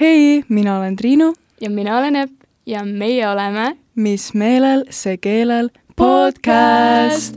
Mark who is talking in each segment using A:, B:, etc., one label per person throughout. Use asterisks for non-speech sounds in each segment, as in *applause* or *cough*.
A: hei, mina olen Triinu.
B: ja mina olen Epp ja meie oleme
A: Mis meelel, see keelel podcast.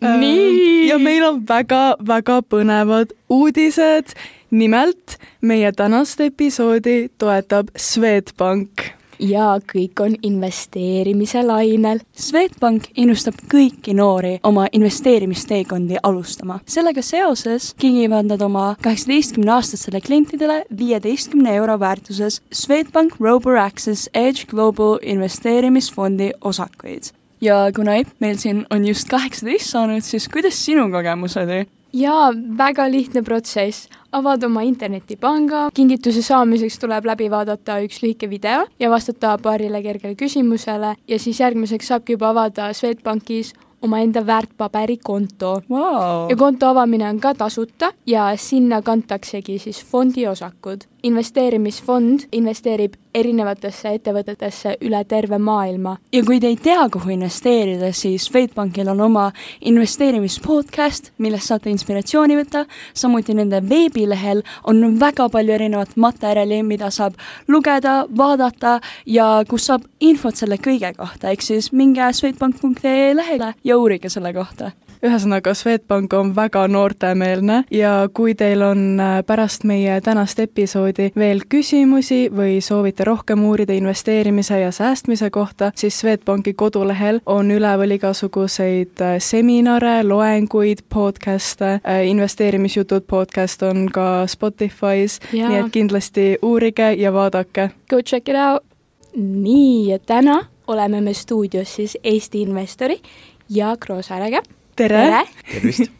B: nii.
A: ja meil on väga-väga põnevad uudised. nimelt meie tänast episoodi toetab Swedbank
B: ja kõik on investeerimise lainel.
C: Swedbank innustab kõiki noori oma investeerimisteekondi alustama. sellega seoses kingivad nad oma kaheksateistkümneaastastele klientidele viieteistkümne euro väärtuses Swedbank Robo Access Edge Global investeerimisfondi osakuid. ja kuna Epp meil siin on just kaheksateist saanud, siis kuidas sinu kogemus oli?
B: Jaa, väga lihtne protsess. avad oma internetipanga, kingituse saamiseks tuleb läbi vaadata üks lühike video ja vastata paarile kergele küsimusele ja siis järgmiseks saabki juba avada Swedbankis omaenda väärtpaberikonto
C: wow..
B: ja konto avamine on ka tasuta ja sinna kantaksegi siis fondi osakud. investeerimisfond investeerib erinevatesse ettevõtetesse üle terve maailma.
C: ja kui te ei tea, kuhu investeerida, siis Swedbankil on oma investeerimispodcast, millest saate inspiratsiooni võtta, samuti nende veebilehel on väga palju erinevat materjali, mida saab lugeda, vaadata ja kus saab infot selle kõige kohta, ehk siis minge swedbank.ee lehele ja uurige selle kohta
A: ühesõnaga, Swedbank on väga noortemeelne ja kui teil on äh, pärast meie tänast episoodi veel küsimusi või soovite rohkem uurida investeerimise ja säästmise kohta, siis Swedbanki kodulehel on üleval igasuguseid äh, seminare, loenguid, podcast'e, äh, investeerimisjutud podcast on ka Spotify's, nii et kindlasti uurige ja vaadake.
B: Go check it out! nii, ja täna oleme me stuudios siis Eesti investori Jaak Roosaarega
A: tere,
B: tere.!
D: tervist!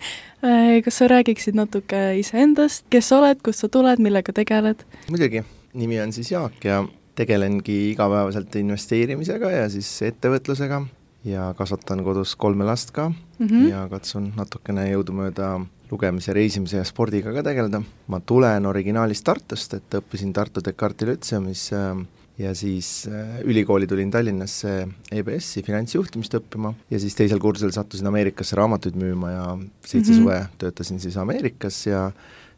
D: *laughs*
A: kas sa räägiksid natuke iseendast, kes sa oled, kust sa tuled, millega tegeled?
D: muidugi, nimi on siis Jaak ja tegelengi igapäevaselt investeerimisega ja siis ettevõtlusega ja kasvatan kodus kolme last ka mm -hmm. ja katsun natukene jõudumööda lugemise, reisimise ja spordiga ka tegeleda. ma tulen originaalist Tartust, et õppisin Tartu Descartesi lütseumis äh, ja siis äh, ülikooli tulin Tallinnasse EBS-i finantsjuhtimist õppima ja siis teisel kursusel sattusin Ameerikasse raamatuid müüma ja seitse mm -hmm. suve töötasin siis Ameerikas ja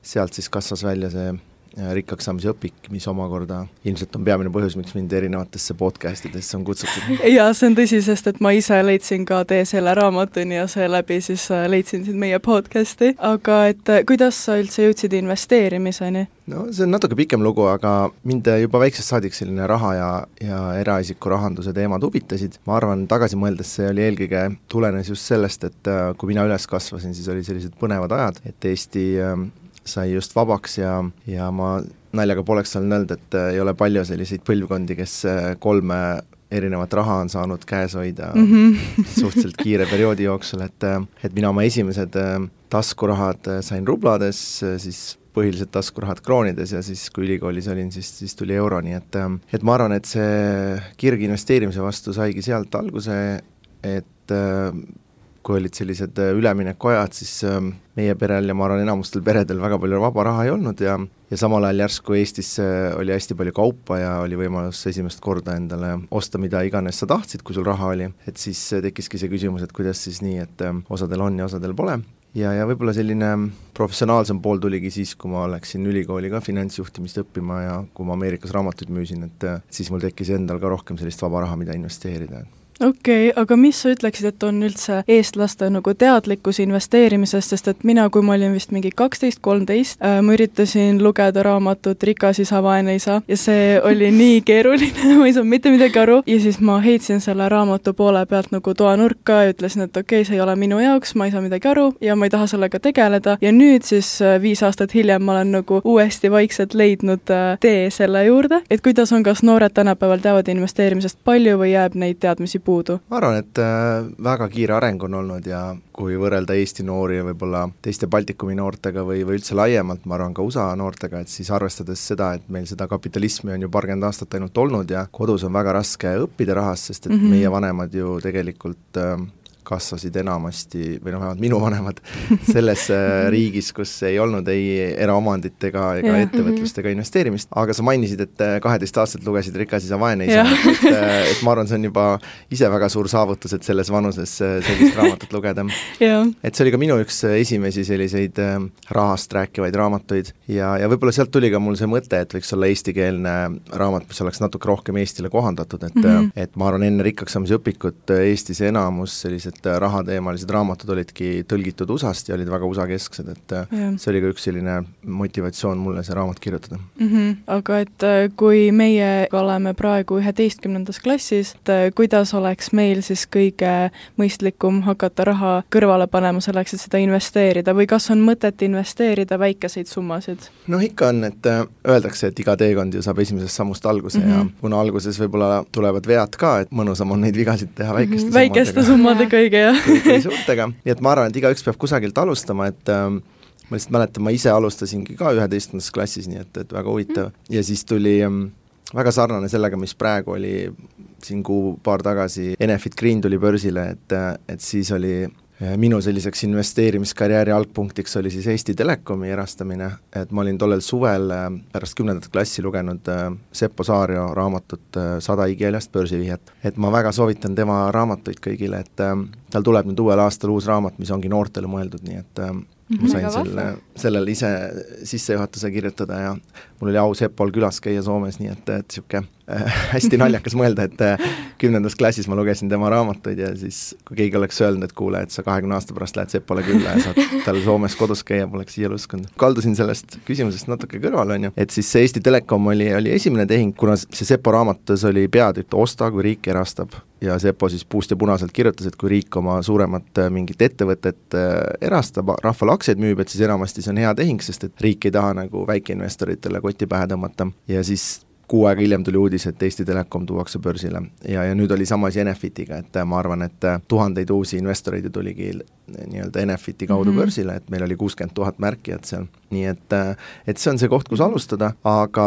D: sealt siis kasvas välja see rikkaks saamise õpik, mis omakorda ilmselt on peamine põhjus, miks mind erinevatesse podcast idesse on kutsutud. *laughs*
A: jaa, see on tõsi, sest et ma ise leidsin ka tee selle raamatuni ja seeläbi siis äh, leidsin siin meie podcast'i, aga et kuidas sa üldse jõudsid investeerimiseni?
D: no see on natuke pikem lugu, aga mind juba väiksest saadik selline raha ja, ja eraisiku rahanduse teemad huvitasid, ma arvan, tagasi mõeldes see oli eelkõige, tulenes just sellest, et äh, kui mina üles kasvasin, siis olid sellised põnevad ajad, et Eesti äh, sai just vabaks ja, ja ma naljaga pooleks olen öelnud, et äh, ei ole palju selliseid põlvkondi, kes äh, kolme erinevat raha on saanud käes hoida mm -hmm. *laughs* suhteliselt kiire perioodi jooksul, et, äh, et mina oma esimesed taskurahad sain rublades, siis põhiliselt taskurahad kroonides ja siis, kui ülikoolis olin, siis, siis tuli euro, nii et et ma arvan, et see kirg investeerimise vastu saigi sealt alguse, et kui olid sellised üleminekuajad, siis meie perel ja ma arvan, enamustel peredel väga palju vaba raha ei olnud ja ja samal ajal järsku Eestis oli hästi palju kaupa ja oli võimalus esimest korda endale osta mida iganes sa tahtsid, kui sul raha oli, et siis tekkiski see küsimus, et kuidas siis nii, et osadel on ja osadel pole. Ja, ja võib-olla selline professionaalsem pool tuligi siis, kui ma läksin ülikooli ka finantsjuhtimist õppima ja kui ma Ameerikas raamatuid müüsin, et siis mul tekkis endal ka rohkem sellist vaba raha, mida investeerida
A: okei okay,, aga mis sa ütleksid, et on üldse eestlaste nagu teadlikkus investeerimisest, sest et mina, kui ma olin vist mingi kaksteist, kolmteist, äh, ma üritasin lugeda raamatut Rikas isa, vaene isa ja see oli *laughs* nii keeruline *laughs* ma ei saanud mitte midagi aru. Ja siis ma heitsin selle raamatu poole pealt nagu toanurka ja ütlesin, et okei okay,, see ei ole minu jaoks, ma ei saa midagi aru ja ma ei taha sellega tegeleda. Ja nüüd siis äh, viis aastat hiljem ma olen nagu uuesti vaikselt leidnud äh, tee selle juurde, et kuidas on, kas noored tänapäeval teavad investeerimisest palju või jääb neid teadmisi puudu?
D: ma arvan, et äh, väga kiire areng on olnud ja kui võrrelda Eesti noori võib-olla teiste Baltikumi noortega või, või üldse laiemalt, ma arvan ka USA noortega, et siis arvestades seda, et meil seda kapitalismi on ju paarkümmend aastat ainult olnud ja kodus on väga raske õppida rahast, sest et mm -hmm. meie vanemad ju tegelikult äh, kasvasid enamasti, või noh, vähemalt minu vanemad, *laughs* selles äh, riigis, kus ei olnud ei eraomandit ega, ega ettevõtlust ega investeerimist, aga sa mainisid, et äh, kaheteistaastaselt lugesid Rikas isa, vaene isa, et, äh, et ma arvan, see on juba ise väga suur saavutus, et selles vanuses sellist raamatut lugeda. *laughs* et see oli ka minu üks esimesi selliseid rahast rääkivaid raamatuid ja, ja võib-olla sealt tuli ka mul see mõte, et võiks olla eestikeelne raamat, mis oleks natuke rohkem Eestile kohandatud, et mm
A: Mhm.
D: -hmm. et ma arvan, enne rikkaks saamise õpikut Eestis enamus sellised äh, rahateemalised raamatud olidki tõlgitud USA-st ja olid väga USA-kesksed, et äh,
A: jah
D: see oli ka üks selline motivatsioon mulle see raamat kirjutada.
A: mm. -hmm. aga et äh, kui meie oleme praegu üheteistkümnendas klassis, et kuidas oleks meil siis kõige mõistlikum hakata raha kõrvale panema selleks, et seda investeerida või kas on mõtet investeerida väikeseid summasid?
D: noh, ikka on, et öeldakse, et iga teekond ju saab esimesest sammust alguse mm -hmm. ja
A: Mhm.
D: kuna alguses võib-olla tulevad vead ka, et mõnusam on neid vigasid teha väikeste
A: väikeste
D: summadega
A: summadega õige, jah.
D: kui suurtega, nii et ma arvan, et igaüks peab kusagilt alustama, et ähm, ma lihtsalt mäletan, ma ise alustasingi ka üheteistkümnendas klassis, nii et, et väga huvitav mm. ja siis tuli ähm, väga sarnane sellega, mis praegu oli siin kuu-paar tagasi, Enefit Green tuli börsile, et, et siis oli äh, minu selliseks investeerimiskarjääri algpunktiks oli siis Eesti Telekomi erastamine, et ma olin tollel suvel äh, pärast kümnendat klassi lugenud äh, Seppo Saario raamatut äh, Sada igihaljast börsivihjet. et ma väga soovitan tema raamatuid kõigile, et äh, tal tuleb nüüd uuel aastal uus raamat, mis ongi noortele mõeldud, nii et äh, ma sain
B: Väga
D: selle sellele ise sissejuhatuse kirjutada ja mul oli au Sepol külas käia Soomes, nii et, et niisugune äh, hästi naljakas *laughs* mõelda, et äh, kümnendas klassis ma lugesin tema raamatuid ja siis kui keegi oleks öelnud, et kuule, et sa kahekümne aasta pärast lähed Sepole külla ja saad *laughs* tal Soomes kodus käia, poleks iial uskunud. kaldusin sellest küsimusest natuke kõrvale, on ju, et siis see Eesti Telekom oli, oli esimene tehing, kuna see Sepo raamatus oli peatükk Osta, kui riik erastab ja Sepo siis puust ja punaselt kirjutas, et kui riik oma suuremat äh, mingit ettevõtet äh, erastab, rahvale aktsiaid müüb, et siis enamasti see on hea tehing, sest et riik ei taha nagu väikeinvestoritele kotti pähe tõmmata ja siis kuu aega hiljem tuli uudis, et Eesti Telekom tuuakse börsile ja, ja nüüd oli sama asi Enefitiga, et äh, ma arvan, et tuhandeid uusi investoreid ju tuligi nii-öelda Enefiti kaudu mm. -hmm. börsile, et meil oli kuuskümmend tuhat märkijat seal, nii et et see on see koht, kus alustada, aga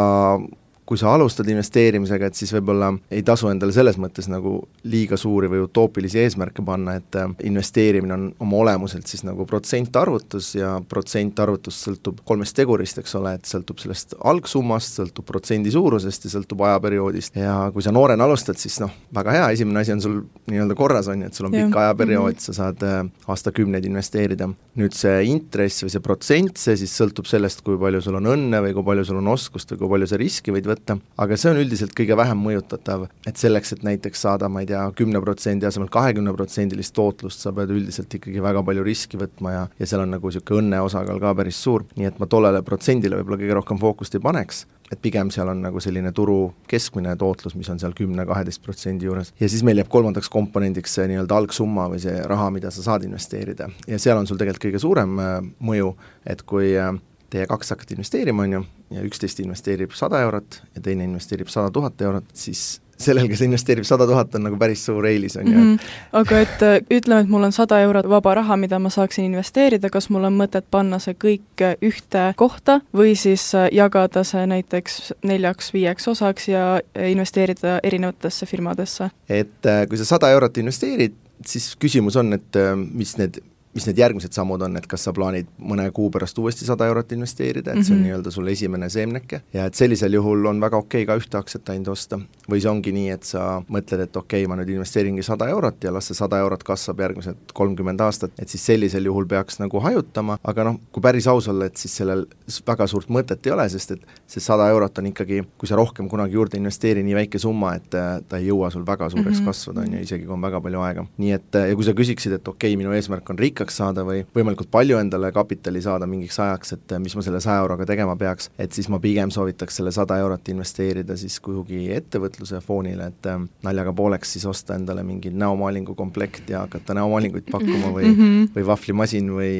D: kui sa alustad investeerimisega, et siis võib-olla ei tasu endale selles mõttes nagu liiga suuri või utoopilisi eesmärke panna, et äh, investeerimine on oma olemuselt siis nagu protsentarvutus ja protsentarvutus sõltub kolmest tegurist, eks ole, et sõltub sellest algsummast, sõltub protsendi suurusest ja sõltub ajaperioodist. Ja kui sa noorena alustad, siis noh, väga hea, esimene asi on sul nii-öelda korras, on ju, et sul on pikk ajaperiood, sa saad äh, aastakümneid investeerida. nüüd see intress või see protsent, see siis sõltub sellest, kui palju sul on õnne või kui palju sul on oskust või kui palju sa riski võid võtta, aga see on üldiselt kõige vähem mõjutatav, et selleks, et näiteks saada, ma ei tea, kümne protsendi asemel kahekümneprotsendilist tootlust, sa pead üldiselt ikkagi väga palju riski võtma ja, ja seal on nagu niisugune õnne osakaal ka päris suur, nii et ma tollele protsendile võib-olla kõige rohkem fookust ei paneks, et pigem seal on nagu selline turu keskmine tootlus, mis on seal kümne-kaheteist protsendi juures. ja siis meil jääb kolmandaks komponendiks see nii-öelda algsumma või see raha, mida sa saad investeerida. ja seal on sul tegelikult kõige suurem äh, mõju, et kui äh, teie kaks hakkate investeerima, on ju, ja üksteist investeerib sada eurot ja teine investeerib sada tuhat eurot, siis sellel, kes investeerib sada tuhat, on nagu päris suur eelis, on ju.
A: -hmm. aga et äh, ütleme, et mul on sada eurot vaba raha, mida ma saaksin investeerida, kas mul on mõtet panna see kõik äh, ühte kohta või siis äh, jagada see näiteks neljaks-viieks osaks ja investeerida erinevatesse firmadesse?
D: et kui sa sada eurot investeerid, siis küsimus on, et mis need mis need järgmised sammud on, et kas sa plaanid mõne kuu pärast uuesti sada eurot investeerida, et see on
A: Mhm.
D: nii-öelda sul esimene seemneke ja et sellisel juhul on väga okei ka ühte aktsiat ainult osta. või see ongi nii, et sa mõtled, et okei, ma nüüd investeeringi sada eurot ja las see sada eurot kasvab järgmised kolmkümmend aastat, et siis sellisel juhul peaks nagu hajutama, aga noh, kui päris aus olla, et siis sellel väga suurt mõtet ei ole, sest et see sada eurot on ikkagi, kui sa rohkem kunagi juurde ei investeeri, nii väike summa, et äh, ta ei jõua sul väga suureks mm. -hmm. kasvada, on ju, isegi kui on väga palju aega. nii et äh, ja kui sa küsiksid, et okei okay,, minu eesmärk on rikkaks saada või võimalikult palju endale kapitali saada mingiks ajaks, et äh, mis ma selle saja euroga tegema peaks, et siis ma pigem soovitaks selle sada eurot investeerida siis kuhugi ettevõtluse foonile, et äh, naljaga pooleks siis osta endale mingi näomaalingu komplekt ja hakata näomaalinguid pakkuma või
A: mm -hmm.
D: või vahvlimasin või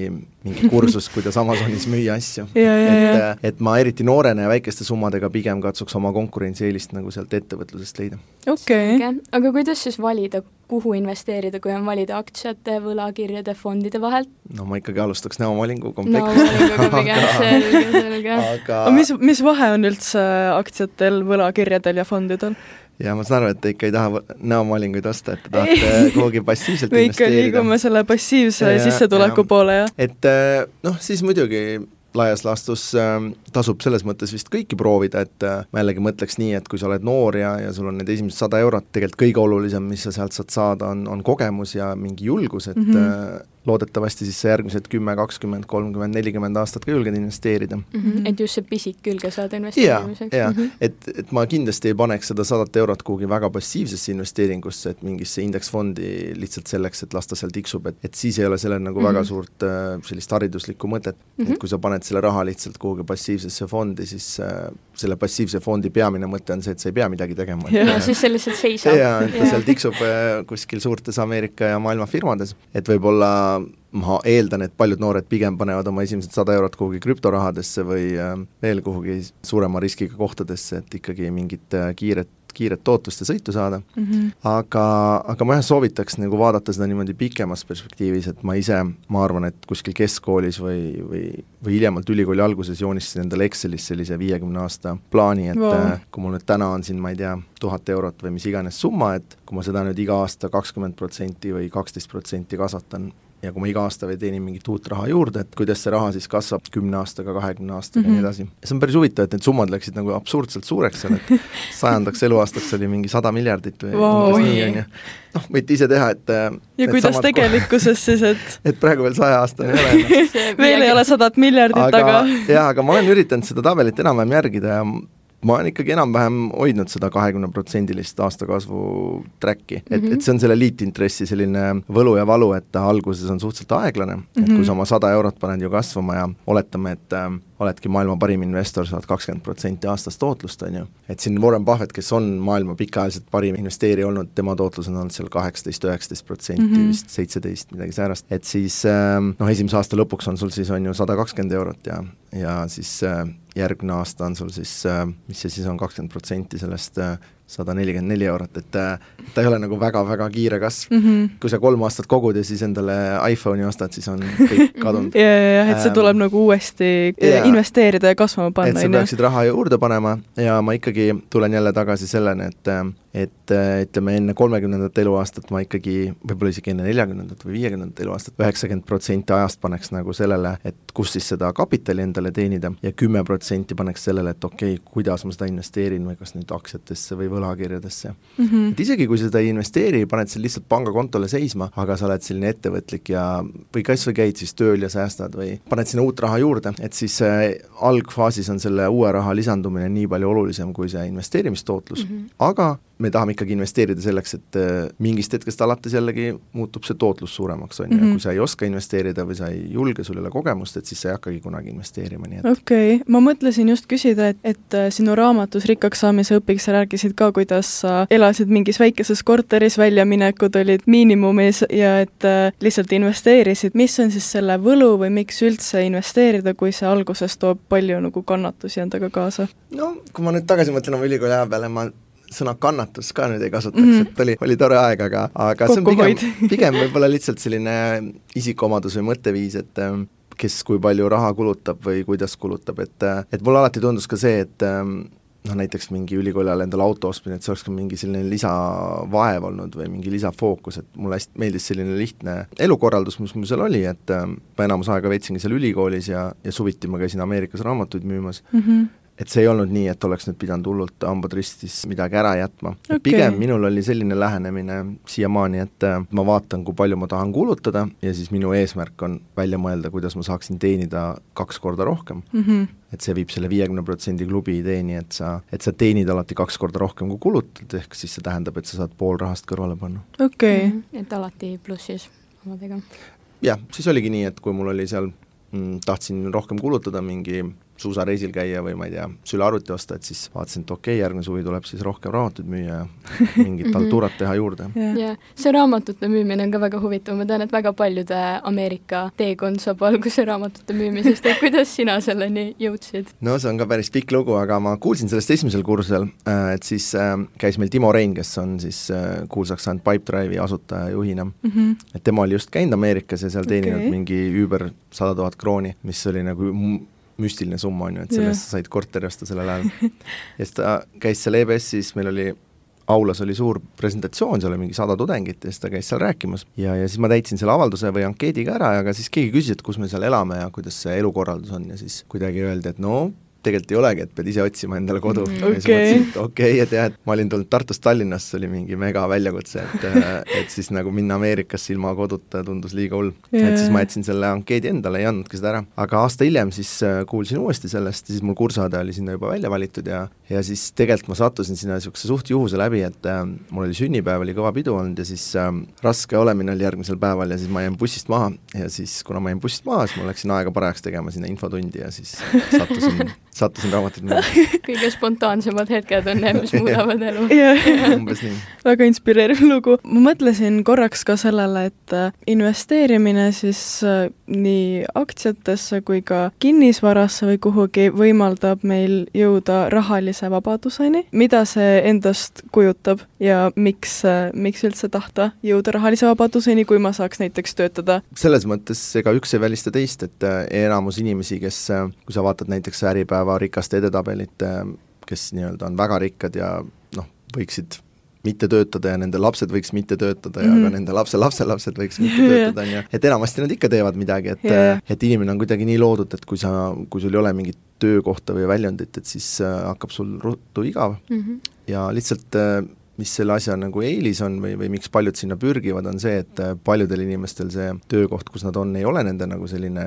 D: mingi kursus, kuidas Amazonis müüa asju. *laughs* et
A: ja,
D: et ma eriti noorena ja väikeste summadega pigem katsuks oma konkurentsieelist nagu sealt ettevõtlusest leida.
A: okei okay..
B: aga kuidas siis valida, kuhu investeerida, kui on valida aktsiate, võlakirjade, fondide vahelt?
D: no ma ikkagi alustaks näomaalingu
B: no
D: komplekti
B: valinguga pigem selge, selge.
D: aga
A: aga mis, mis vahe on üldse aktsiatel, võlakirjadel ja fondidel?
D: ja ma saan aru, et te ikka ei taha näomalinguid osta, et te tahate *laughs* kuhugi passiivselt
A: me ikka liigume selle passiivse
D: Ja,
A: sissetuleku
D: ja.
A: poole, jah.
D: et äh, noh, siis muidugi laias laastus äh, tasub selles mõttes vist kõiki proovida, et äh, ma jällegi mõtleks nii, et kui sa oled noor ja, ja sul on need esimesed sada eurot, tegelikult kõige olulisem, mis sa sealt saad saada, on, on kogemus ja mingi julgus, et mm. -hmm. Loodetavasti siis sa järgmised kümme, kakskümmend, kolmkümmend, nelikümmend aastat ka julged investeerida.
B: mm. -hmm. et just see pisik külge saada investeerimiseks.
D: jaa,
B: Mhm.
D: et, et ma kindlasti ei paneks seda sadat eurot kuhugi väga passiivsesse investeeringusse, et mingisse indeksfondi lihtsalt selleks, et las ta seal tiksub, et, et siis ei ole sellel nagu mm -hmm. väga
B: Mhm.
D: suurt äh, sellist hariduslikku mõtet mm, -hmm.
B: Mhm.
D: et kui sa paned selle raha lihtsalt kuhugi passiivsesse fondi, siis äh, selle passiivse fondi peamine mõte on see, et sa ei pea midagi tegema.
B: Ja siis see lihtsalt seisab.
D: jaa, et ta seal tiksub äh, kuskil suurtes Ameerika ja maailma firmades, et võib-olla ma eeldan, et paljud noored pigem panevad oma esimesed sada eurot kuhugi krüptorahadesse või äh, veel kuhugi suurema riskiga kohtadesse, et ikkagi mingit äh, kiiret, kiiret tootlust ja sõitu saada
A: Mm -hmm.
D: aga, aga ma jah soovitaks nagu vaadata seda niimoodi pikemas perspektiivis, et ma ise, ma arvan, et kuskil keskkoolis või, või, või hiljemalt ülikooli alguses joonistasin endale Excelis sellise viiekümne aasta plaani, et wow. kui mul nüüd täna on siin, ma ei tea, tuhat eurot või mis iganes summa, et kui ma seda nüüd iga aasta kakskümmend protsenti või kaksteist protsenti kasvatan, ja kui ma iga aasta veel teenin mingit uut raha juurde, et kuidas see raha siis kasvab kümne aastaga, kahekümne aastaga mm -hmm. ja nii edasi. see on päris huvitav, et need summad läksid nagu absurdselt suureks seal, et *laughs* sajandaks eluaastaks oli mingi sada miljardit või
A: Vau.
D: umbes nii, on ju. noh, võite ise teha, et
A: ja kuidas tegelikkuses siis, et *laughs*
D: et praegu veel sajaaastane ei ole, noh. *laughs*
A: veel ei ole sadat miljardit,
D: aga
A: aga
D: jaa, aga ma olen üritanud seda tabelit enam-vähem järgida ja ma olen ikkagi enam-vähem hoidnud seda kahekümneprotsendilist aastakasvu track'i, et mm, -hmm. et see on selle liitintressi selline võlu ja valu, et ta alguses on suhteliselt aeglane mm, -hmm. et kui sa oma sada eurot paned ju kasvama ja oletame, et äh, oledki maailma parim investor, saad kakskümmend protsenti aastast tootlust, on ju. et siin Warren Buffett, kes on maailma pikaajaliselt parim investeerija olnud, tema tootlus on olnud seal kaheksateist, üheksateist protsenti
A: Mhm.
D: vist, seitseteist, midagi säärast, et siis äh, noh, esimese aasta lõpuks on sul siis on ju sada kakskümmend eurot ja, ja siis äh, järgmine aasta on sul siis äh,, mis see siis on, kakskümmend protsenti sellest äh, sada nelikümmend neli eurot, et äh, ta ei ole nagu väga-väga kiire kasv
A: mm. -hmm.
D: kui sa kolm aastat kogud ja siis endale iPhone'i ostad, siis on kõik *laughs* kadunud.
A: ja, ja, jah, et see
D: Ähm,
A: tuleb nagu uuesti
D: jaa.
A: investeerida ja kasvama
D: et
A: panna,
D: sa
A: on ju.
D: peaksid raha juurde panema ja ma ikkagi tulen jälle tagasi selleni, et et äh, ütleme, enne kolmekümnendat eluaastat ma ikkagi, võib-olla isegi enne neljakümnendat või viiekümnendat eluaastat, üheksakümmend protsenti ajast paneks nagu sellele, et kus siis seda kapitali endale teenida ja kümme protsenti paneks sellele, et okei okay,, kuidas ma seda investeerin või kas nüüd aktsiatesse või võlakirjadesse
A: mm. -hmm.
D: et isegi kui seda ei investeeri, paned selle lihtsalt pangakontole seisma, aga sa oled selline ettevõtlik ja või kas või käid siis tööl ja säästad või paned sinna uut raha juurde, et siis äh, algfaasis on selle uue raha lisandumine nii palju olulisem kui see investeerimistootlus mm, -hmm. aga me tahame ikkagi investeerida selleks, et äh, mingist hetkest alates jällegi muutub see tootlus suuremaks, on ju, ja
A: Mhm.
D: kui sa ei oska investeerida või sa ei julge, sul ei ole kogemust, et siis sa ei hakkagi kunagi investeerima, nii et
A: okei okay., ma mõtlesin just küsida, et, et äh, sinu raamatus Rikkaks saamise õpiks sa rääkisid ka, kuidas sa elasid mingis väikeses korteris, väljaminekud olid miinimumis ja et äh, lihtsalt investeerisid, mis on siis selle võlu või miks üldse investeerida, kui see alguses toob palju nagu kannatusi endaga kaasa?
D: no kui ma nüüd tagasi mõtlen oma ülikooli aja peale, ma sõna kannatus ka nüüd ei kasutaks mm. -hmm. et oli, oli tore aeg, aga, aga see on pigem *laughs* pigem võib-olla lihtsalt selline isikuomadus või mõtteviis, et ähm, kes kui palju raha kulutab või kuidas kulutab, et, et mulle alati tundus ka see, et ähm, noh, näiteks mingi ülikooli ajal endale auto ostmine, et see oleks ka mingi selline lisavaev olnud või mingi lisafookus, et mulle hästi meeldis selline lihtne elukorraldus, mis mul seal oli, et ähm, ma enamus aega veetsingi seal ülikoolis ja, ja suviti ma käisin Ameerikas raamatuid müümas
A: mm. -hmm.
D: Et see ei olnud nii, et oleks nüüd pidanud hullult hambad ristis midagi ära jätma okay.. pigem minul oli selline lähenemine siiamaani, et äh, ma vaatan, kui palju ma tahan kulutada ja siis minu eesmärk on välja mõelda, kuidas ma saaksin teenida kaks korda rohkem.
A: Mm -hmm.
D: et see viib selle viiekümne protsendi klubi ideeni, et sa, et sa teenid alati kaks korda rohkem, kui kulutad, ehk siis see tähendab, et sa saad pool rahast kõrvale panna.
A: okei okay.,
B: Mhm. et alati plussis omadega.
D: jah, siis oligi nii, et kui mul oli seal mm, tahtsin rohkem kulutada, mingi suusareisil käia või ma ei tea, sülearvuti osta, et siis vaatasin, et okei okay,, järgmine suvi tuleb siis rohkem raamatuid müüa ja *laughs* mingit haltuurat teha juurde.
A: jah.
B: ja see raamatute müümine on ka väga huvitav, ma tean, et väga paljude Ameerika teekond saab alguse raamatute müümisest, et kuidas sina selleni jõudsid?
D: no see on ka päris pikk lugu, aga ma kuulsin sellest esimesel kursusel, et siis äh, käis meil Timo Rein, kes on siis äh, kuulsaks saanud Pipedrive'i asutaja ja juhina,
A: Mm -hmm.
D: et tema oli just käinud Ameerikas ja seal teeninud okay. mingi üüber sada tuhat krooni, mis oli nagu müstiline summa, on ju, et selle eest sa said korteri osta sellel ajal. *laughs* ja siis ta käis seal EBS-is, meil oli aulas oli suur presentatsioon, seal oli mingi sada tudengit ja siis ta käis seal rääkimas ja, ja siis ma täitsin selle avalduse või ankeedi ka ära, aga siis keegi küsis, et kus me seal elame ja kuidas see elukorraldus on ja siis kuidagi öeldi, et no tegelikult ei olegi, et pead ise otsima endale kodu mm,.
A: ja siis okay.
D: mõtlesin, et okei okay,, et jah, et ma olin tulnud Tartust Tallinnasse, oli mingi mega väljakutse, et *laughs* et siis nagu minna Ameerikasse ilma koduta tundus liiga hull yeah.. et siis ma jätsin selle ankeedi endale, ei andnudki seda ära. aga aasta hiljem siis äh, kuulsin uuesti sellest ja siis mul kursaõde oli sinna juba välja valitud ja ja siis tegelikult ma sattusin sinna niisuguse suht juhuse läbi, et äh, mul oli sünnipäev, oli kõva pidu olnud ja siis äh, raske olemine oli järgmisel päeval ja siis ma jäin bussist maha ja siis, kuna ma jäin bussist maha, siis ma läksin aega parajaks tegema sinna infotundi ja siis sattusin *laughs* sattusin raamatut müüma *laughs*
B: kõige spontaansemad hetked on need, mis *laughs* muudavad elu *laughs*
D: umbes nii.
A: väga inspireeriv lugu. ma mõtlesin korraks ka sellele, et äh, investeerimine siis äh, nii aktsiatesse kui ka kinnisvarasse või kuhugi võimaldab meil jõuda rahalise vabaduseni. mida see endast kujutab ja miks, äh, miks üldse tahta jõuda rahalise vabaduseni, kui ma saaks näiteks töötada?
D: selles mõttes ega üks ei välista teist, et enamus inimesi, kes, kui sa vaatad näiteks Äripäeva päeva rikaste edetabelit, kes nii-öelda on väga rikkad ja noh, võiksid mitte töötada ja nende lapsed võiks mitte töötada ja mm -hmm. ka nende lapse lapselapsed võiks mitte *laughs* töötada, on ju, et enamasti nad ikka teevad midagi, et yeah. et inimene on kuidagi nii loodud, et kui sa, kui sul ei ole mingit töökohta või väljundit, et siis äh, hakkab sul ruttu igav mm. -hmm. ja lihtsalt äh, mis selle asja nagu eelis on või, või miks paljud sinna pürgivad, on see, et äh, paljudel inimestel see töökoht, kus nad on, ei ole nende nagu selline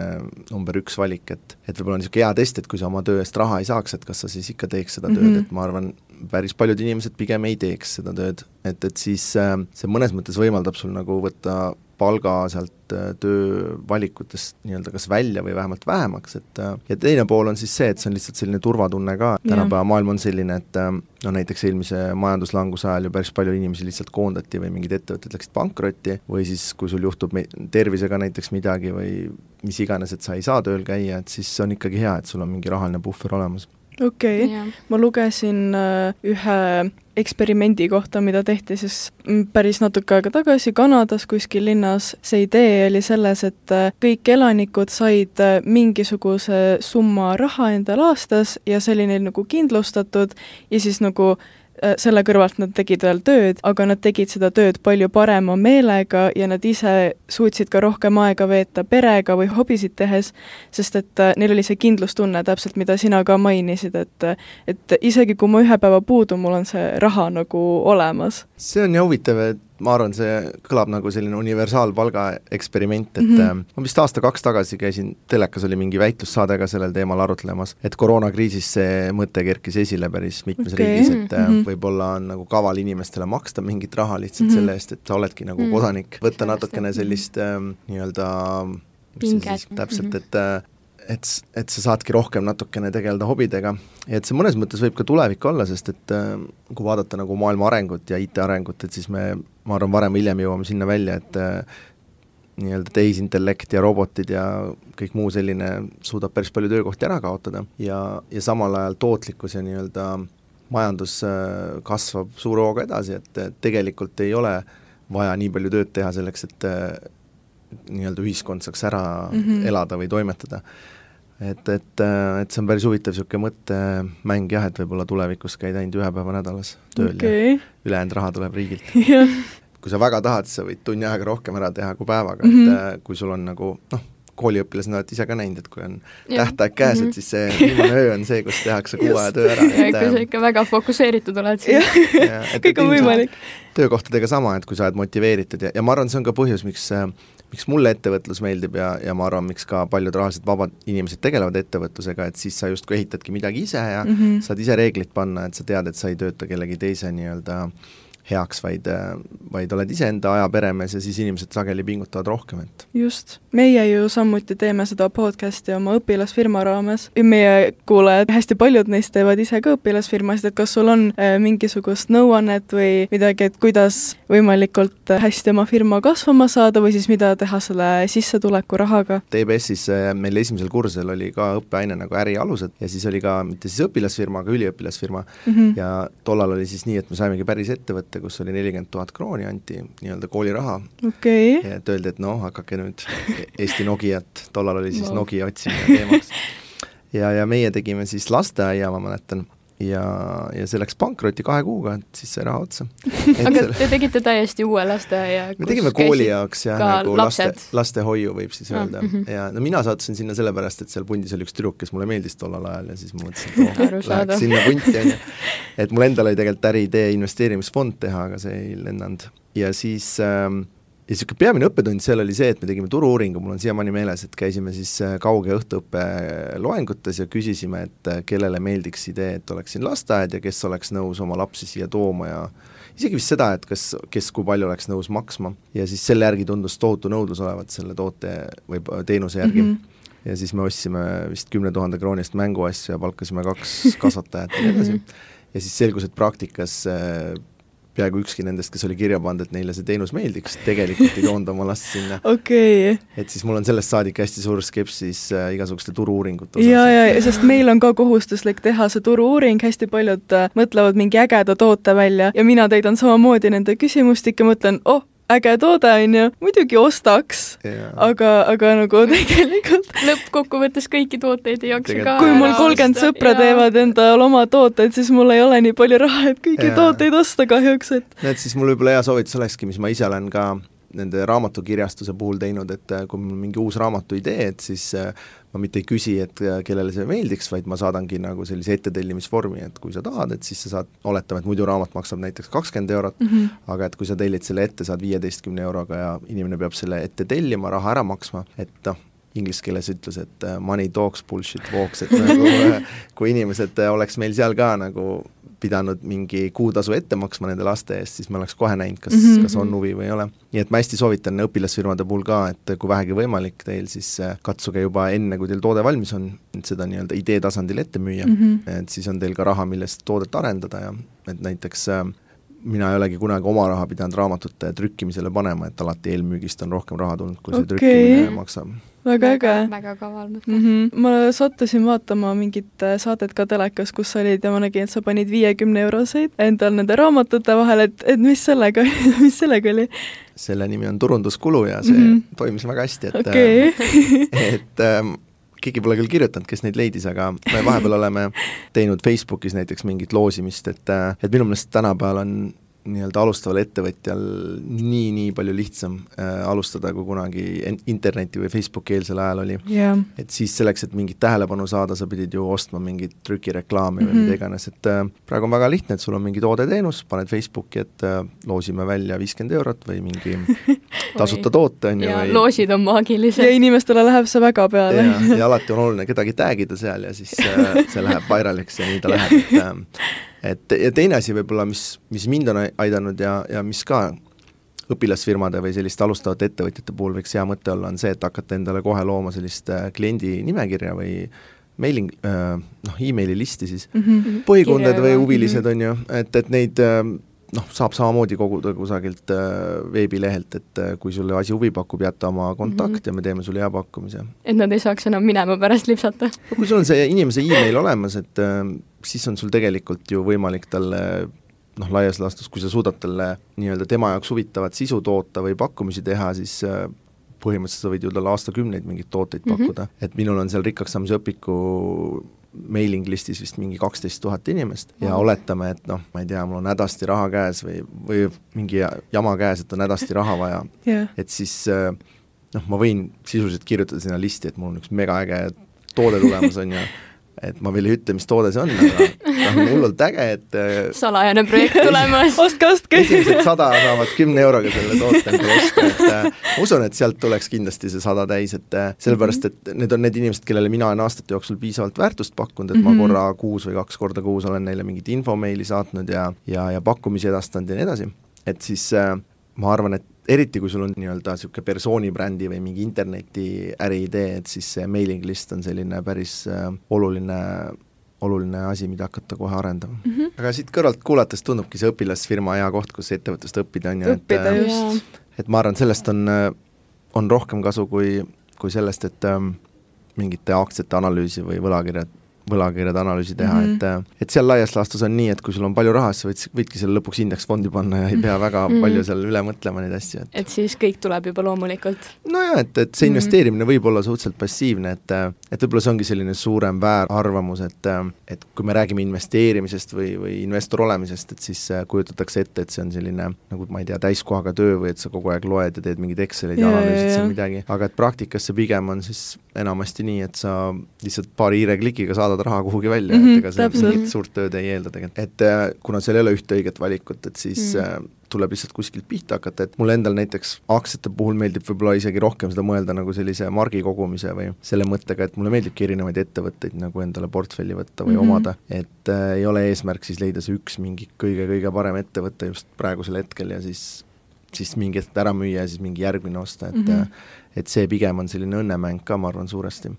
D: number üks valik, et et võib-olla on niisugune hea test, et kui sa oma töö eest raha ei saaks, et kas sa siis ikka teeks seda mm -hmm. tööd, mhm. et ma arvan, päris paljud inimesed pigem ei teeks seda tööd, et, et siis äh, see mõnes mõttes võimaldab sul nagu võtta palga sealt äh, töövalikutest nii-öelda kas välja või vähemalt vähemaks, et äh, ja teine pool on siis see, et see on lihtsalt selline turvatunne ka, tänapäeva maailm on selline, et äh, no näiteks eelmise majanduslanguse ajal ju päris palju inimesi lihtsalt koondati või mingid ettevõtted läksid pankrotti või siis, kui sul juhtub tervisega näiteks midagi või mis iganes, et sa ei saa tööl käia, et siis on ikkagi hea, et sul on mingi rahaline puhver olemas.
A: Okei. Okay., ma lugesin ühe eksperimendi kohta, mida tehti siis mm, päris natuke aega tagasi Kanadas kuskil linnas. see idee oli selles, et äh, kõik elanikud said äh, mingisuguse summa raha endale aastas ja see oli neil nagu kindlustatud ja siis nagu selle kõrvalt nad tegid veel tööd, aga nad tegid seda tööd palju parema meelega ja nad ise suutsid ka rohkem aega veeta perega või hobisid tehes, sest et äh, neil oli see kindlustunne täpselt, mida sina ka mainisid, et et isegi kui ma ühe päeva puudun, mul on see raha nagu olemas.
D: see on ju huvitav, et ma arvan, see kõlab nagu selline universaalpalga eksperiment, et mm -hmm. ma vist aasta-kaks tagasi käisin, telekas oli mingi väitlussaade ka sellel teemal arutlemas, et koroonakriisis see mõte kerkis esile päris mitmes okay. riigis, et mm -hmm. võib-olla on nagu kaval inimestele maksta mingit raha lihtsalt mm -hmm. selle eest, et sa oledki nagu mm -hmm. kodanik, võtta natukene sellist ähm, nii-öelda
B: pinget.
D: täpselt, mhm. et äh, et, et sa saadki rohkem natukene tegeleda hobidega. Ja et see mõnes mõttes võib ka tulevik olla, sest et äh, kui vaadata nagu maailma arengut ja IT arengut, et siis me, ma arvan, varem või hiljem jõuame sinna välja, et äh, nii-öelda tehisintellekt ja robotid ja kõik muu selline suudab päris palju töökohti ära kaotada. Ja, ja samal ajal tootlikkus ja nii-öelda majandus äh, kasvab suure hooga edasi, et tegelikult ei ole vaja nii palju tööd teha selleks, et nii-öelda ühiskond saaks ära mm -hmm. elada või toimetada et, et, et see on päris huvitav niisugune mõttemäng jah, et võib-olla tulevikus käid ainult ühe päeva nädalas tööl okay. ja ülejäänud raha tuleb riigilt *laughs* kui sa väga tahad, sa võid tunni ajaga rohkem ära teha kui päevaga mm, -hmm. et mhm. kui sul on nagu noh, kooliõpilasena oled ise ka näinud, et kui on ja. tähtaeg käes mm, -hmm. et siis see viimane öö on see, kus tehakse kuu aja töö ära.
B: kui sa ikka väga fokusseeritud oled, siis *laughs*
A: kõik on võimalik.
D: töökohtadega sama, et kui sa oled motiveeritud ja, ja ma arvan, see on ka põhjus, miks miks mulle ettevõtlus meeldib ja, ja ma arvan, miks ka paljud rahaliselt vabad inimesed tegelevad ettevõtlusega, et siis sa justkui ehitadki midagi ise ja mm -hmm. saad ise reeglid panna, et sa tead, et sa ei tööta kellegi teise nii-öelda heaks, vaid, vaid oled iseenda aja peremees ja siis inimesed sageli pingutavad rohkem, et
A: just. Meie ju samuti teeme seda podcast'i oma õpilasfirma raames. Ja meie kuulajad, hästi paljud neist teevad ise ka õpilasfirmasid, et kas sul on äh, mingisugust nõuannet või midagi, et kuidas võimalikult hästi oma firma kasvama saada või siis mida teha selle sissetuleku rahaga?
D: TBS-is äh, meil esimesel kursusel oli ka õppeaine nagu ärialused ja siis oli ka mitte siis õpilasfirma, aga üliõpilasfirma. Mm -hmm. ja tollal oli siis nii, et me saimegi päris ettevõtte kus oli nelikümmend tuhat krooni, anti nii-öelda kooliraha.
A: Okay..
D: et öeldi, et noh, hakake nüüd *laughs* Eesti Nokiat, tollal oli siis no. Nokia otsimine teemaks. ja, ja meie tegime siis lasteaia, ma mäletan, ja, ja see läks pankrotti kahe kuuga, et siis sai raha otsa. *laughs*
B: aga te tegite täiesti uue lasteaia?
D: me tegime kooli jaoks jah, nagu laste, lastehoiu võib siis öelda mm -hmm. ja no mina sattusin sinna sellepärast, et seal pundis oli üks tüdruk, kes mulle meeldis tollel ajal ja siis ma mõtlesin, et oh, läheks sinna punti, on ju. et mul endal oli tegelikult äriidee investeerimisfond teha, aga see ei lennanud. ja siis ähm, ja niisugune peamine õppetund seal oli see, et me tegime turu-uuringu, mul on siiamaani meeles, et käisime siis äh, kauge õhtuõppe loengutes ja küsisime, et äh, kellele meeldiks idee, et oleks siin lasteaed ja kes oleks nõus oma lapsi siia tooma ja isegi vist seda, et kas, kes kui palju oleks nõus maksma ja siis selle järgi tundus tohutu nõudlus olevat selle toote või teenuse järgi mm. -hmm. ja siis me ostsime vist kümne tuhande kroonist mänguasju ja palkasime kaks *laughs* kasvatajat ja nii edasi. ja siis selgus, et praktikas äh, peaaegu ükski nendest, kes oli kirja pannud, et neile see teenus meeldiks, tegelikult ei toonud oma last sinna. *laughs*
A: Okay..
D: et siis mul on sellest saadik hästi suur skepsis äh, igasuguste turu-uuringute osas.
A: ja, ja, sest meil on ka kohustuslik teha see turu-uuring, hästi paljud äh, mõtlevad mingi ägeda toote välja. Ja mina täidan samamoodi nende küsimustikke, mõtlen, oh, äge toode, on ju, muidugi ostaks yeah., aga, aga nagu *laughs* tegelikult
B: lõppkokkuvõttes kõiki tooteid ei jaksa ka
A: kui mul kolmkümmend sõpra ja... teevad endal oma tooteid, siis mul ei ole nii palju raha, et kõiki yeah. tooteid osta kahjuks, et
D: näed, siis mul võib-olla hea soovitus olekski, mis ma ise olen ka nende raamatukirjastuse puhul teinud, et äh, kui mul mingi uus raamatu idee, et siis äh, ma mitte ei küsi, et äh, kellele see meeldiks, vaid ma saadangi nagu sellise ettetellimisvormi, et kui sa tahad, et siis sa saad, oletame, et muidu raamat maksab näiteks kakskümmend eurot mm, -hmm. aga et kui sa tellid selle ette, saad viieteistkümne euroga ja inimene peab selle ette tellima, raha ära maksma, et noh, inglise keeles ütles, et money talks, bullshit walks, et nagu *laughs* kui inimesed oleks meil seal ka nagu pidanud mingi kuutasu ette maksma nende laste eest, siis me oleks kohe näinud, kas mm, -hmm. kas on huvi või ei ole. nii et ma hästi soovitan õpilasfirmade puhul ka, et kui vähegi võimalik teil, siis äh, katsuge juba enne, kui teil toode valmis on, seda nii-öelda idee tasandil ette müüa mm, -hmm. et siis on teil ka raha, millest toodet arendada ja et näiteks äh, mina ei olegi kunagi oma raha pidanud raamatute trükkimisele panema, et alati eelmüügist on rohkem raha tulnud, kui see okay. trükkimine maksab
A: väga äge.
B: väga kaval mõte
A: mm. -hmm. ma sattusin vaatama mingit äh, saadet ka telekas, kus sa olid ja ma nägin, et sa panid viiekümne euroseid endal nende raamatute vahele, et, et mis sellega *laughs* mis sellega oli?
D: selle nimi on turunduskulu ja see mm -hmm. toimis väga hästi, et
A: okay.
D: et ähm, keegi pole küll kirjutanud, kes neid leidis, aga me vahepeal *laughs* oleme teinud Facebookis näiteks mingit loosimist, et äh, et minu meelest tänapäeval on nii-öelda alustaval ettevõtjal nii, nii palju lihtsam äh, alustada, kui kunagi interneti või Facebooki-eelsel ajal oli
A: yeah..
D: et siis selleks, et mingit tähelepanu saada, sa pidid ju ostma mingit trükireklaami mm -hmm. või mida mhm. iganes, et äh, praegu on väga lihtne, et sul on mingi toode-teenus, paned Facebooki, et äh, loosime välja viiskümmend eurot või mingi *laughs* tasuta toote, on ju.
B: ja või... loosid on maagilised.
A: ja inimestele läheb see väga peale.
D: ja alati on oluline kedagi tag ida seal ja siis äh, see läheb viraliks ja nii ta läheb, et äh, *laughs* et ja teine asi võib-olla, mis, mis mind on aidanud ja, ja mis ka õpilasfirmade või selliste alustavate ettevõtjate puhul võiks hea mõte olla, on see, et hakata endale kohe looma sellist äh, kliendi nimekirja või mailing, äh, noh, emaili listi siis mm, -hmm. põhikunded või huvilised, on ju, et, et neid äh, noh, saab samamoodi koguda kusagilt veebilehelt, et kui sulle asi huvi pakub, jäta oma kontakt mm -hmm. ja me teeme sulle hea pakkumise.
B: et nad ei saaks enam minema pärast lipsata
D: kui sul on see inimese email olemas, et siis on sul tegelikult ju võimalik talle noh, laias laastus, kui sa suudad talle nii-öelda tema jaoks huvitavat sisu toota või pakkumisi teha, siis äh, põhimõtteliselt sa võid ju talle aastakümneid mingeid tooteid mm -hmm. pakkuda, et minul on seal rikkaks saamise õpiku mailing listis vist mingi kaksteist tuhat inimest ja mm -hmm. oletame, et noh, ma ei tea, mul on hädasti raha käes või, või mingi jama käes, et on hädasti raha vaja *laughs*
A: yeah.,
D: et siis äh, noh, ma võin sisuliselt kirjutada sinna listi, et mul on üks megaäge toode tulemas, on ju *laughs* et ma veel ei ütle, mis toode see on, aga noh, on hullult äge, et äh,
B: salajane projekt tulemas
A: ostke, ostke!
D: esimesed sada saavad kümne euroga selle toote endale osta, et äh, ma usun, et sealt tuleks kindlasti see sada täis, et äh, sellepärast, et need on need inimesed, kellele mina olen aastate jooksul piisavalt väärtust pakkunud, et mm -hmm. ma mhm. korra kuus või kaks korda kuus olen neile mingit infomeili saatnud ja, ja, ja pakkumisi edastanud ja nii edasi, et siis äh, ma arvan, et eriti kui sul on nii-öelda niisugune persoonibrändi või mingi interneti äriidee, et siis see mailing list on selline päris äh, oluline oluline asi, mida hakata kohe arendama mm. -hmm. aga siit kõrvalt kuulates tundubki see õpilasfirma hea koht, kus ettevõtlust õppida, on ju,
A: et õppida äh, just.
D: et ma arvan, sellest on, äh, on rohkem kasu kui, kui sellest, et ähm, mingite aktsiate analüüsi või võlakirjad võlakirjade analüüsi teha mm, -hmm. et et seal laias laastus on nii, et kui sul on palju raha, siis võid, võidki selle lõpuks indeksfondi panna ja ei pea väga mm -hmm. palju seal üle mõtlema neid asju, et
B: et siis kõik tuleb juba loomulikult?
D: nojah, et, et see mhm. investeerimine mm -hmm. võib olla suhteliselt passiivne, et et võib-olla see ongi selline suurem väärarvamus, et et kui me räägime investeerimisest või, või investor olemisest, et siis kujutatakse ette, et see on selline nagu ma ei tea, täiskohaga töö või et sa kogu aeg loed ja teed mingeid Excelid ja, ja analüüsid seal midagi, aga et praktikas see pigem on siis enamasti nii, et sa lihtsalt paari hiireklikiga saadad raha kuhugi välja mm, -hmm, et ega see mingit suurt tööd ei eelda tegelikult. et äh, kuna seal ei ole ühte õiget valikut, et siis mm -hmm. tuleb lihtsalt kuskilt pihta hakata, et mulle endal näiteks aktsiate puhul meeldib võib-olla isegi rohkem seda mõelda nagu sellise margi kogumise või selle mõttega, et mulle meeldibki erinevaid ettevõtteid nagu endale portfelli võtta või mm -hmm. omada, et äh, ei ole eesmärk siis leida see üks mingi kõige-kõige parem ettevõte just praegusel hetkel ja siis siis mingi hetk ära müüa ja siis mingi järgmine osta, et mm -hmm. et see pigem on selline õnnemäng ka, ma arvan, suuresti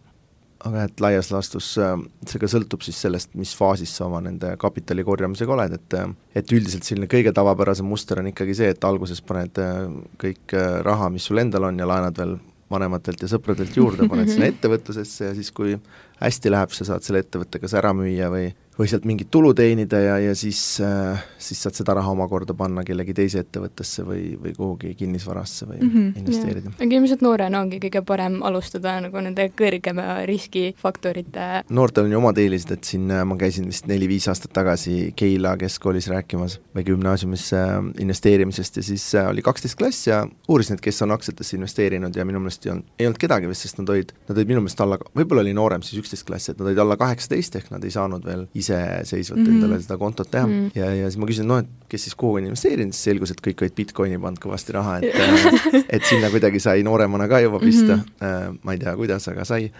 D: aga et laias laastus äh, see ka sõltub siis sellest, mis faasis sa oma nende kapitali korjamisega oled, et äh, et üldiselt selline kõige tavapärasem muster on ikkagi see, et alguses paned äh, kõik raha, mis sul endal on ja laenad veel vanematelt ja sõpradelt juurde, paned sinna *laughs* ettevõtlusesse ja siis, kui hästi läheb, sa saad selle ettevõtte kas ära müüa või või sealt mingit tulu teenida ja, ja siis äh,, siis saad seda raha omakorda panna kellegi teise ettevõttesse või, või kuhugi kinnisvarasse või mm -hmm, investeerida.
B: aga ilmselt noorena ongi kõige parem alustada nagu nende kõrgema riskifaktorite
D: noortel on ju omad eelised, et siin äh, ma käisin vist neli-viis aastat tagasi Keila keskkoolis rääkimas või gümnaasiumis äh, investeerimisest ja siis oli kaksteist klass ja uurisin, et kes on aktsiatesse investeerinud ja minu meelest ei olnud, ei olnud kedagi vist, sest nad olid, nad olid minu meelest alla, võib-olla oli noorem siis üksteist klass, et nad olid alla kaheksateist, ehk nad ei saanud veel iseseisvalt mm -hmm. endale seda kontot teha mm -hmm. ja, ja siis ma küsisin, noh, et kes siis kuhu on investeerinud, siis selgus, et kõik olid Bitcoini pannud kõvasti raha, et *laughs* et sinna kuidagi sai nooremana ka juba pista mm, -hmm. ma ei tea, kuidas, aga sai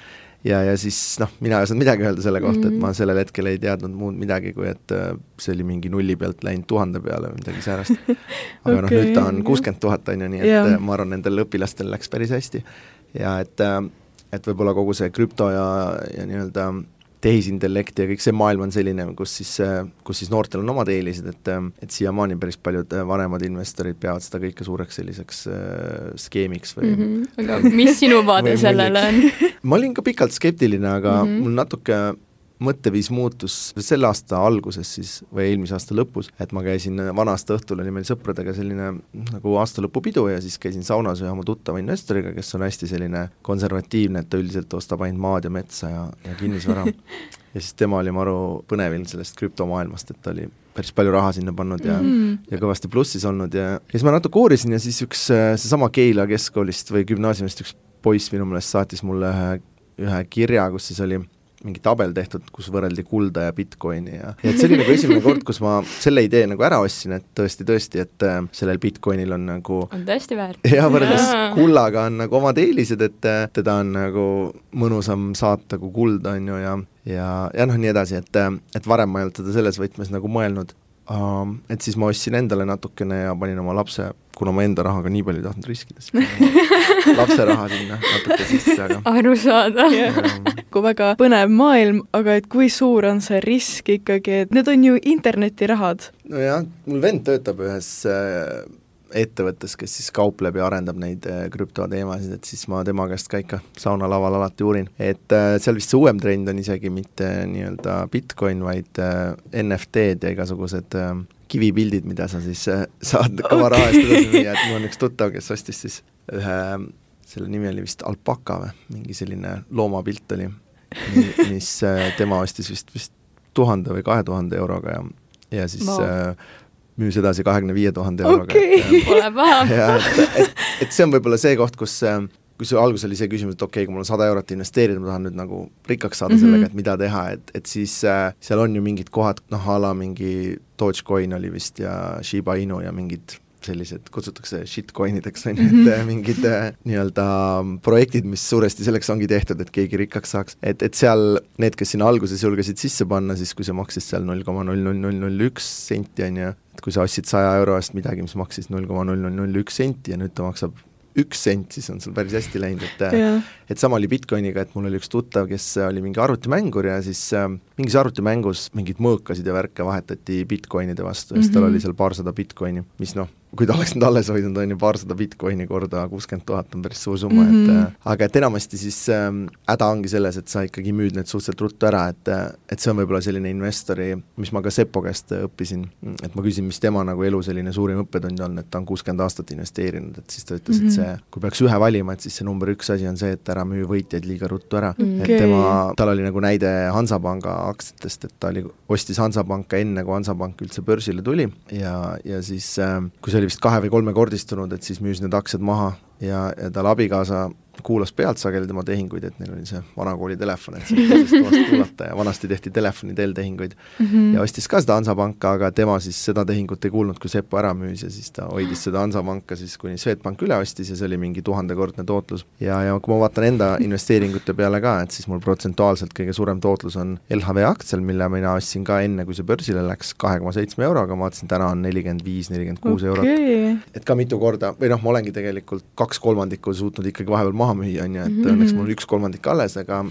D: ja, ja siis noh, mina ei osanud midagi öelda selle kohta mm, -hmm. et ma sellel hetkel ei teadnud muud midagi, kui et äh, see oli mingi nulli pealt läinud tuhande peale või midagi säärast. *laughs* aga okay, noh, nüüd ta on kuuskümmend tuhat, on ju, nii et yeah. ma arvan, nendel õpilastel läks päris hästi. ja et, et võib-olla kogu see krüpto ja, ja nii-öelda tehisintellekt ja kõik see maailm on selline, kus siis, kus siis noortel on omad eelised, et et siiamaani päris paljud vanemad investorid peavad seda kõike suureks selliseks äh, skeemiks või mm
B: -hmm. *laughs* aga mis sinu vaade sellele on *laughs*
D: ma olin ka pikalt skeptiline, aga mm -hmm. mul natuke mõtteviis muutus selle aasta alguses siis või eelmise aasta lõpus, et ma käisin vana-aasta õhtul oli meil sõpradega selline nagu aastalõpupidu ja siis käisin saunas ühe oma tuttava investoriga, kes on hästi selline konservatiivne, et ta üldiselt ostab ainult maad ja metsa ja, ja kinnisvara *laughs* ja siis tema oli maru põnevil sellest krüptomaailmast, et ta oli päris palju raha sinna pannud ja mm., ja kõvasti plussis olnud ja, ja siis ma natuke uurisin ja siis üks seesama Keila keskkoolist või gümnaasiumist üks poiss minu meelest saatis mulle ühe, ühe kirja, kus siis oli mingi tabel tehtud, kus võrreldi kulda ja Bitcoini ja, ja et see oli nagu esimene kord, kus ma selle idee nagu ära ostsin, et tõesti, tõesti, et äh, sellel Bitcoinil on nagu
B: on tõesti väärt. *laughs*
D: jah, võrreldes kullaga on nagu omad eelised, et äh, teda on nagu mõnusam saata kui kuld, on ju, ja ja, ja noh, nii edasi, et, äh, et varem ma ei olnud seda selles võtmes nagu mõelnud uh,, et siis ma ostsin endale natukene ja panin oma lapse kuna ma enda rahaga nii palju ei tahtnud riskida, siis *laughs* lapse raha sinna natuke sisse, aga
B: arusaadav.
A: Kui väga põnev maailm, aga et kui suur on see risk ikkagi, et need on ju internetirahad?
D: nojah, mul vend töötab ühes äh, ettevõttes, kes siis kaupleb ja arendab neid äh, krüptoteemasid, et siis ma tema käest ka ikka saunalaval alati uurin. et äh, seal vist see uuem trend on isegi mitte nii-öelda Bitcoin, vaid äh, NFT-d ja igasugused äh, kivipildid, mida sa siis äh, saad kõva okay. raha eest edasi müüa, et mul on üks tuttav, kes ostis siis ühe, selle nimi oli vist alpaka või, mingi selline loomapilt oli, mis äh, tema ostis vist, vist tuhande või kahe tuhande euroga ja, ja siis no. äh, müüs edasi kahekümne viie tuhande euroga
B: okay.. Pole paha. *laughs*
D: ja et, et, see on võib-olla see koht, kus äh, kui sul alguses oli see küsimus, et okei okay,, kui mul on sada eurot investeerida, ma tahan nüüd nagu rikkaks saada mm -hmm. sellega, et mida teha, et, et siis äh, seal on ju mingid kohad, noh a la mingi Dogecoin oli vist ja Shiba Inu ja mingid sellised, kutsutakse shitcoinideks, on ju, et mhm. äh, mingid äh, nii-öelda projektid, mis suuresti selleks ongi tehtud, et keegi rikkaks saaks. et, et seal need, kes sinna alguses julgesid sisse panna, siis kui see maksis seal null koma null null null null üks senti, on ju, et kui sa ostsid saja euro eest midagi, mis maksis null koma null null null üks senti ja nüüd ta maksab üks sent, siis on sul päris hästi läinud, et yeah. et sama oli Bitcoiniga, et mul oli üks tuttav, kes oli mingi arvutimängur ja siis äh, mingis arvutimängus mingeid mõõkasid ja värke vahetati Bitcoinide vastu ja siis mm -hmm. tal oli seal paarsada Bitcoini, mis noh, kui ta oleks nüüd alles hoidnud, on ju paarsada Bitcoini korda kuuskümmend tuhat on päris suur summa mm, -hmm. et mhm. aga et enamasti siis ähm, häda ongi selles, et sa ikkagi müüd need suhteliselt ruttu ära, et et see on võib-olla selline investori, mis ma ka Sepo käest õppisin, et ma küsin, mis tema nagu elu selline suurim õppetund on, et ta on kuuskümmend aastat investeerinud, et siis ta ütles mm, -hmm. et see, kui peaks ühe valima, et siis see number üks asi on see, et ära müü võitjaid liiga ruttu ära okay.. et tema, tal oli nagu näide Hansapanga aktsiatest, et ta oli, ostis Hansapanka enne, kui Hansapank üldse börsile tuli ja, ja siis äh, kui see oli vist kahe- või kolmekordistunud, et siis müüs need aktsiad maha ja, ja tal abikaasa kuulas pealt sageli tema tehinguid, et neil oli see vanakooli telefon, et sai teisest toast kuulata ja vanasti tehti telefoni teel tehinguid mm. -hmm. ja ostis ka seda Hansapanka, aga tema siis seda tehingut ei kuulnud, kui Sepo ära müüs ja siis ta hoidis seda Hansapanka siis, kuni Swedbank üle ostis ja see oli mingi tuhandekordne tootlus. ja, ja kui ma vaatan enda *laughs* investeeringute peale ka, et siis mul protsentuaalselt kõige suurem tootlus on LHV aktsial, mille mina ostsin ka enne, kui see börsile läks, kahe koma seitsme euroga, ma vaatasin, täna on nelikümmend viis, nelikümmend kuus eurot. et ka mitu korda, või noh, ma olengi tegelikult kaks kolmandikku suutnud ikkagi vahepeal maha müüa, on ju, et mm -hmm. õnneks mul on üks kolmandik alles, aga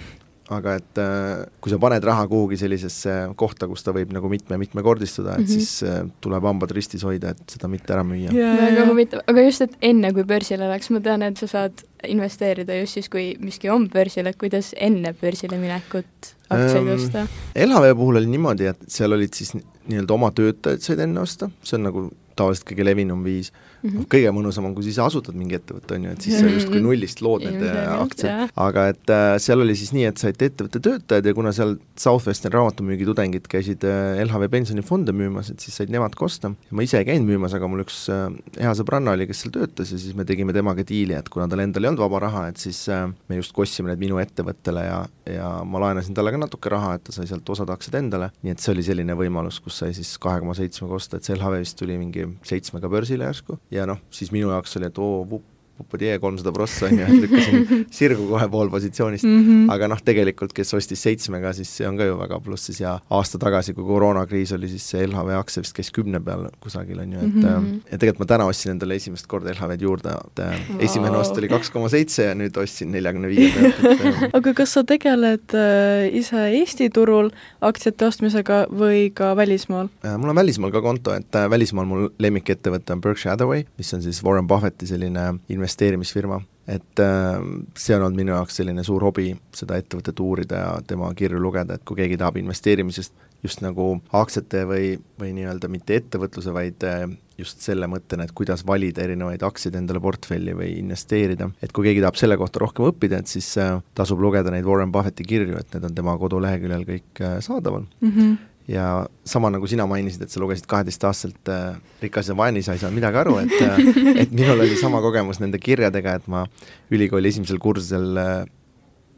D: aga et äh, kui sa paned raha kuhugi sellisesse kohta, kus ta võib nagu mitme-mitmekordistuda, et mm -hmm. siis äh, tuleb hambad ristis hoida, et seda mitte ära müüa
B: yeah.. väga huvitav, aga just, et enne kui börsile läks, ma tean, et sa saad investeerida just siis, kui miski on börsil, et kuidas enne börsile minekut aktsiaid ähm, osta?
D: LHV puhul oli niimoodi, et seal olid siis nii-öelda oma töötajad said enne osta, see on nagu tavaliselt kõige levinum viis mm. -hmm. kõige mõnusam on, kui sa ise asutad mingi ettevõtte, on ju, et siis sa justkui nullist lood need aktsiad, aga et äh, seal oli siis nii, et saite ettevõtte töötajad ja kuna seal Southwestern raamatumüügi tudengid käisid äh, LHV pensionifonde müümas, et siis said nemad ka osta ma ise ei käinud müümas, aga mul üks äh, hea sõbranna oli, kes seal töötas ja siis me tegime temaga diili, et kuna tal endal ei olnud vaba raha, et siis äh, me justkui ostsime need minu ettevõttele ja, ja ma laenasin talle ka natuke raha, et ta sai sealt osad aktsiad endale, nii et see oli selline võimalus, kus sai siis kahe koma seitsmega osta, et see LHV vist tuli mingi seitsmega börsile järsku. Ja noh, siis minu jaoks oli, et oo, vupp, Pupadie kolmsada prossa on ju, et lükkasin *laughs* sirgu kohe pool positsioonist mm, -hmm. aga noh, tegelikult kes ostis seitsmega, siis see on ka ju väga plussis ja aasta tagasi, kui koroonakriis oli, siis see LHV aktsia vist käis kümne peal kusagil, on ju, et mm -hmm. ja tegelikult ma täna ostsin endale esimest korda LHV-d juurde, et wow. Äh, esimene ost oli kaks koma seitse ja nüüd ostsin neljakümne viie pealt,
A: et *laughs* aga kas sa tegeled äh, ise Eesti turul aktsiate ostmisega või ka välismaal
D: äh,? mul on välismaal ka konto, et äh, välismaal mul lemmikettevõte on Berkshire Hathaway, mis on siis Warren Buffetti selline investeerimisfirma, et äh, see on olnud minu jaoks selline suur hobi, seda ettevõtet uurida ja tema kirju lugeda, et kui keegi tahab investeerimisest just nagu aktsiate või, või nii-öelda mitte ettevõtluse, vaid äh, just selle mõttena, et kuidas valida erinevaid aktsiaid endale portfelli või investeerida. et kui keegi tahab selle kohta rohkem õppida, et siis äh, tasub lugeda neid Warren Buffetti kirju, et need on tema koduleheküljel kõik äh, saadaval mm. -hmm ja sama, nagu sina mainisid, et sa lugesid kaheteistaastaselt äh, Rikas ja vaene isa, ei saanud midagi aru, et äh, *laughs* et minul oli sama kogemus nende kirjadega, et ma ülikooli esimesel kursusel äh,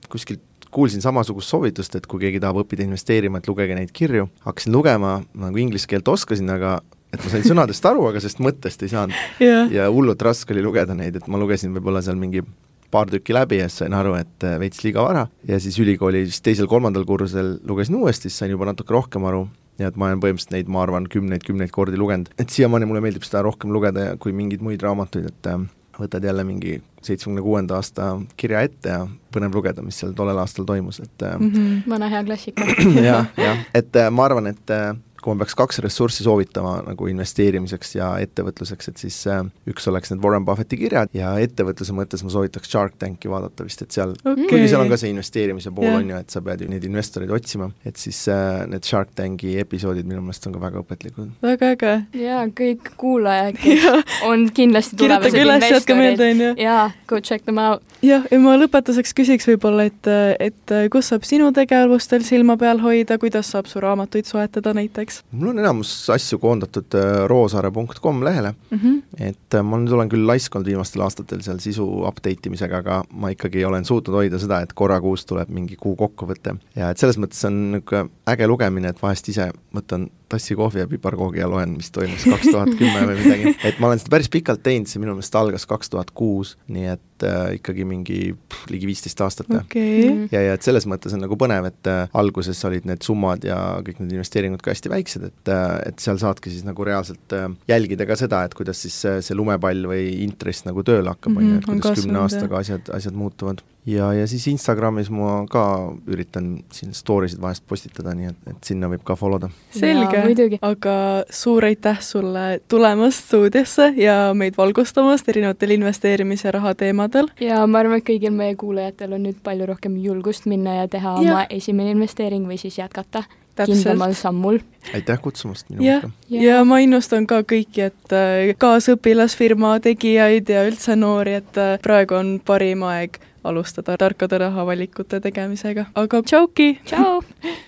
D: kuskilt kuulsin samasugust soovitust, et kui keegi tahab õppida investeerima, et lugege neid kirju, hakkasin lugema, nagu inglise keelt oskasin, aga et ma sain sõnadest aru, aga sellest mõttest ei saanud. *laughs* Yeah.. ja hullult raske oli lugeda neid, et ma lugesin võib-olla seal mingi paar tükki läbi ja siis sain aru, et äh, veits liiga vara. Ja siis ülikooli vist teisel-kolmandal kursusel lugesin uuesti, siis sain juba natuke rohkem aru. Ja et ma olen põhimõtteliselt neid, ma arvan, kümneid-kümneid kordi lugenud, et siiamaani mulle meeldib seda rohkem lugeda kui mingeid muid raamatuid, et äh, võtad jälle mingi seitsmekümne kuuenda aasta kirja ette ja põnev lugeda, mis seal tollel aastal toimus, et mm
B: -hmm. vana hea klassika. *clears throat*
D: jah, jah, et ma arvan, et kui ma peaks kaks ressurssi soovitama nagu investeerimiseks ja ettevõtluseks, et siis äh, üks oleks need Warren Buffetti kirjad ja ettevõtluse mõttes ma soovitaks Shark Tanki vaadata vist, et seal okay., kuigi seal on ka see investeerimise pool yeah., on ju, et sa pead ju neid investoreid otsima, et siis äh, need Shark Tanki episoodid minu meelest on ka väga õpetlikud.
A: väga äge.
B: jaa, kõik kuulajad, kes on kindlasti tulevased investorid, jaa, go check them out.
A: jah, ja ma lõpetuseks küsiks võib-olla, et, et kus saab sinu tegevustel silma peal hoida, kuidas saab su raamatuid soetada näiteks?
D: Näiteks? mul on enamus asju koondatud äh, roosaare.com lehele mm, -hmm. et äh, ma nüüd olen küll laisk olnud viimastel aastatel seal sisu update imisega, aga ma ikkagi olen suutnud hoida seda, et korra kuus tuleb mingi kuu kokkuvõte ja et selles mõttes on niisugune äge lugemine, et vahest ise võtan tassi kohvi ja piparkoogi ja loen, mis toimus kaks tuhat kümme või midagi. *laughs* et ma olen seda päris pikalt teinud, see minu meelest algas kaks tuhat kuus, nii et äh, ikkagi mingi pff, ligi viisteist aastat
A: okay..
D: ja, ja et selles mõttes on nagu põnev, et äh, alguses olid need summad ja kõik need investeeringud ka hästi väiksed, et äh,, et seal saadki siis nagu reaalselt äh, jälgida ka seda, et kuidas siis äh, see lumepall või intress nagu tööle hakkab, on ju, et mhm, kuidas kümne aastaga asjad, asjad muutuvad ja, ja siis Instagramis ma ka üritan siin story sid vahest postitada, nii et, et sinna võib ka follow da.
A: selge, aga suur aitäh sulle tulemast stuudiosse ja meid valgustamast erinevatel investeerimise raha teemadel.
B: ja ma arvan, et kõigil meie kuulajatel on nüüd palju rohkem julgust minna ja teha ja. oma esimene investeering või siis jätkata kindlamal sammul.
D: aitäh kutsumast minu
A: poolt ka! ja ma innustan ka kõiki, et äh, kaasõpilasfirma tegijaid ja üldse noori, et äh, praegu on parim aeg alustada tarkade rahavalikute tegemisega, aga tšauki!
B: tšau! *laughs*